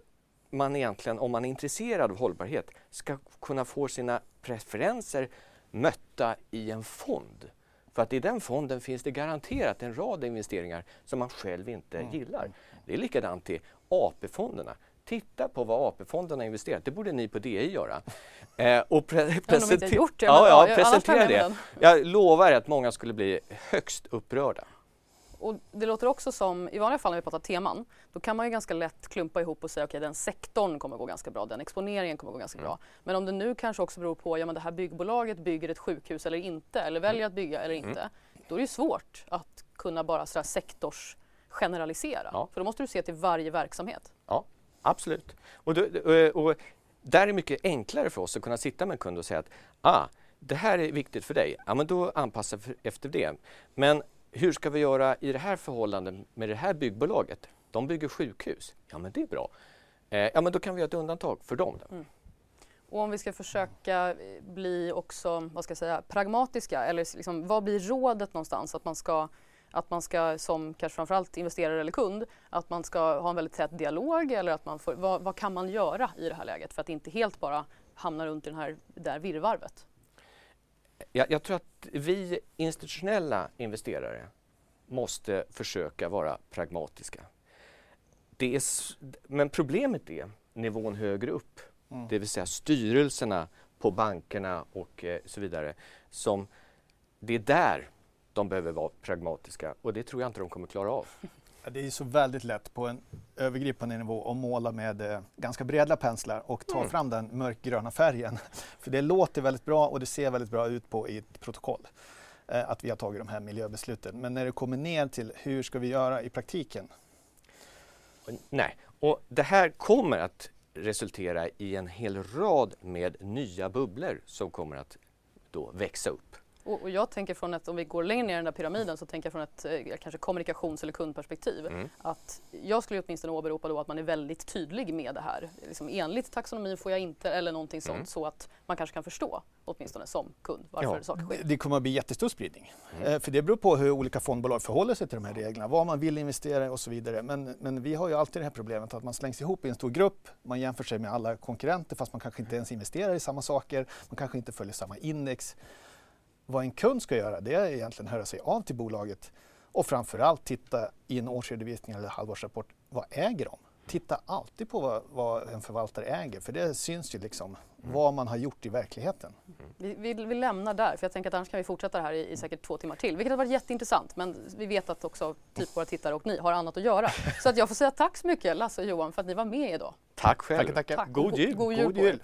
man egentligen, om man är intresserad av hållbarhet, ska kunna få sina preferenser mötta i en fond. För att i den fonden finns det garanterat en rad investeringar som man själv inte mm. gillar. Det är likadant i AP-fonderna. Titta på vad AP-fonderna investerat. Det borde ni på DI göra. *laughs* Eh, och pre presentera gjort det. Ja, ja, presentera det. Jag lovar att många skulle bli högst upprörda. Och det låter också som, i vanliga fall när vi pratar teman, då kan man ju ganska lätt klumpa ihop och säga okej okay, den sektorn kommer gå ganska bra, den exponeringen kommer gå ganska mm. bra. Men om det nu kanske också beror på, ja men det här byggbolaget bygger ett sjukhus eller inte, eller väljer att bygga eller inte, mm. då är det ju svårt att kunna bara sådär sektors generalisera. Ja. För då måste du se till varje verksamhet. Absolut. Och, då, och, och där är det mycket enklare för oss att kunna sitta med en kund och säga att ah, det här är viktigt för dig, ja men då anpassa för, efter det. Men hur ska vi göra i det här förhållandet med det här byggbolaget? De bygger sjukhus. Ja, men det är bra. Eh, ja, men då kan vi göra ett undantag för dem. Mm. Och om vi ska försöka eh, bli också, vad ska jag säga, pragmatiska eller liksom, vad blir rådet någonstans? Att man ska att man ska som kanske framförallt investerare eller kund, att man ska ha en väldigt tät dialog eller att man får, vad, vad, kan man göra i det här läget för att inte helt bara hamna runt i den här, det där virrvarvet? Jag, jag tror att vi institutionella investerare måste försöka vara pragmatiska. Det är, men problemet är nivån högre upp, mm. det vill säga styrelserna på bankerna och eh, så vidare. Som, det är där de behöver vara pragmatiska och det tror jag inte de kommer klara av. *laughs* Det är så väldigt lätt på en övergripande nivå att måla med eh, ganska breda penslar och ta mm. fram den mörkgröna färgen. *laughs* För det låter väldigt bra och det ser väldigt bra ut på i ett protokoll eh, att vi har tagit de här miljöbesluten. Men när det kommer ner till hur ska vi göra i praktiken? Nej, och det här kommer att resultera i en hel rad med nya bubblor som kommer att då växa upp. Och, och, jag tänker från ett, om vi går längre ner i den där pyramiden, så tänker jag från ett eh, kanske kommunikations eller kundperspektiv. Mm. Att jag skulle åtminstone åberopa då att man är väldigt tydlig med det här. Liksom, enligt taxonomin får jag inte, eller någonting sånt, mm. så att man kanske kan förstå, åtminstone som kund, varför ja, saker sker. Det kommer att bli jättestor spridning. Mm. Eh, för det beror på hur olika fondbolag förhåller sig till de här reglerna, vad man vill investera i och så vidare. Men, men vi har ju alltid det här problemet att man slängs ihop i en stor grupp, man jämför sig med alla konkurrenter fast man kanske inte ens investerar i samma saker, man kanske inte följer samma index. Vad en kund ska göra det är egentligen höra sig av till bolaget och framförallt titta i en årsredovisning eller halvårsrapport, vad äger de? Titta alltid på vad, vad en förvaltare äger för det syns ju liksom mm. vad man har gjort i verkligheten. Mm. Vi, vi, vi, lämnar där för jag tänker att annars kan vi fortsätta det här i, i säkert två timmar till vilket har varit jätteintressant men vi vet att också typ våra tittare och ni har annat att göra. *laughs* Så att jag får säga tack så mycket Lasse och Johan för att ni var med idag. Tack själv. Tackar, tackar. Tack. God jul. God jul. God jul.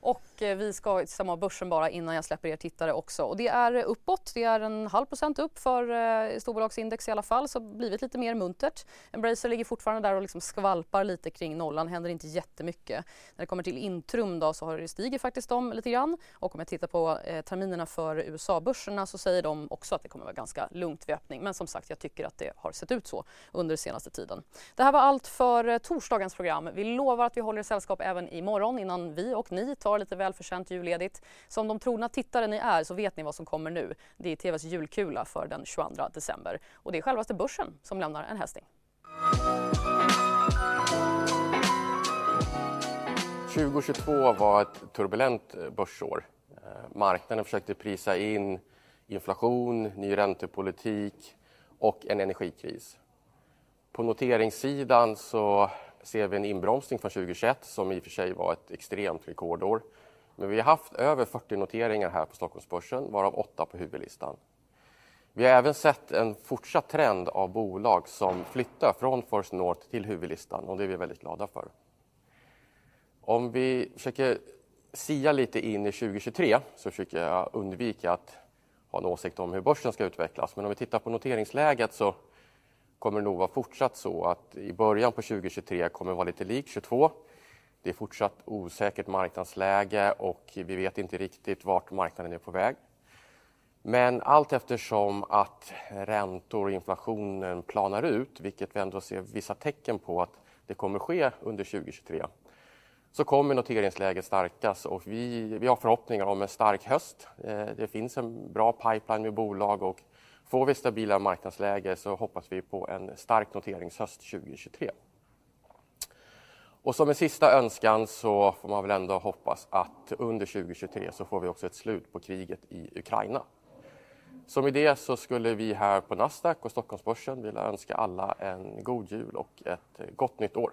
Och eh, vi ska stämma av börsen bara innan jag släpper er tittare också. Och det är eh, uppåt, det är en halv procent upp för eh, storbolagsindex i alla fall, så blivit lite mer muntert. Embracer ligger fortfarande där och liksom skvalpar lite kring nollan, händer inte jättemycket. När det kommer till Intrum då så har det stiger faktiskt de lite grann. Och om jag tittar på eh, terminerna för USA-börserna så säger de också att det kommer vara ganska lugnt vid öppning. Men som sagt, jag tycker att det har sett ut så under senaste tiden. Det här var allt för eh, torsdagens program. Vi lovar att vi håller sällskap även imorgon innan vi och ni tar tar lite välförtjänt julledigt. Som de trogna tittare ni är så vet ni vad som kommer nu. Det är TVs julkula för den 22 december. Och det är självaste börsen som lämnar en hälsning. 2022 var ett turbulent eh, börsår. Eh, marknaden försökte prisa in inflation, ny räntepolitik och en energikris. På noteringssidan så ser vi en inbromsning från 2021 som i och för sig var ett extremt rekordår. Men vi har haft över 40 noteringar här på Stockholmsbörsen, varav 8 på huvudlistan. Vi har även sett en fortsatt trend av bolag som flyttar från First North till huvudlistan och det är vi väldigt glada för. Om vi försöker sia lite in i 2023 så försöker jag undvika att ha en åsikt om hur börsen ska utvecklas. Men om vi tittar på noteringsläget så kommer det nog vara fortsatt så att i början på 2023 kommer det vara lite lik 22. Det är fortsatt osäkert marknadsläge och vi vet inte riktigt vart marknaden är på väg. Men allt eftersom att räntor och inflationen planar ut, vilket vi ändå ser vissa tecken på att det kommer ske under 2023, så kommer noteringsläget stärkas och vi, vi har förhoppningar om en stark höst. Eh, det finns en bra pipeline med bolag och får vi stabila marknadsläge så hoppas vi på en stark noteringshöst 2023. Och som en sista önskan så får man väl ändå hoppas att under 2023 så får vi också ett slut på kriget i Ukraina. Så med det så skulle vi här på Nasdaq och Stockholmsbörsen vilja önska alla en god jul och ett gott nytt år.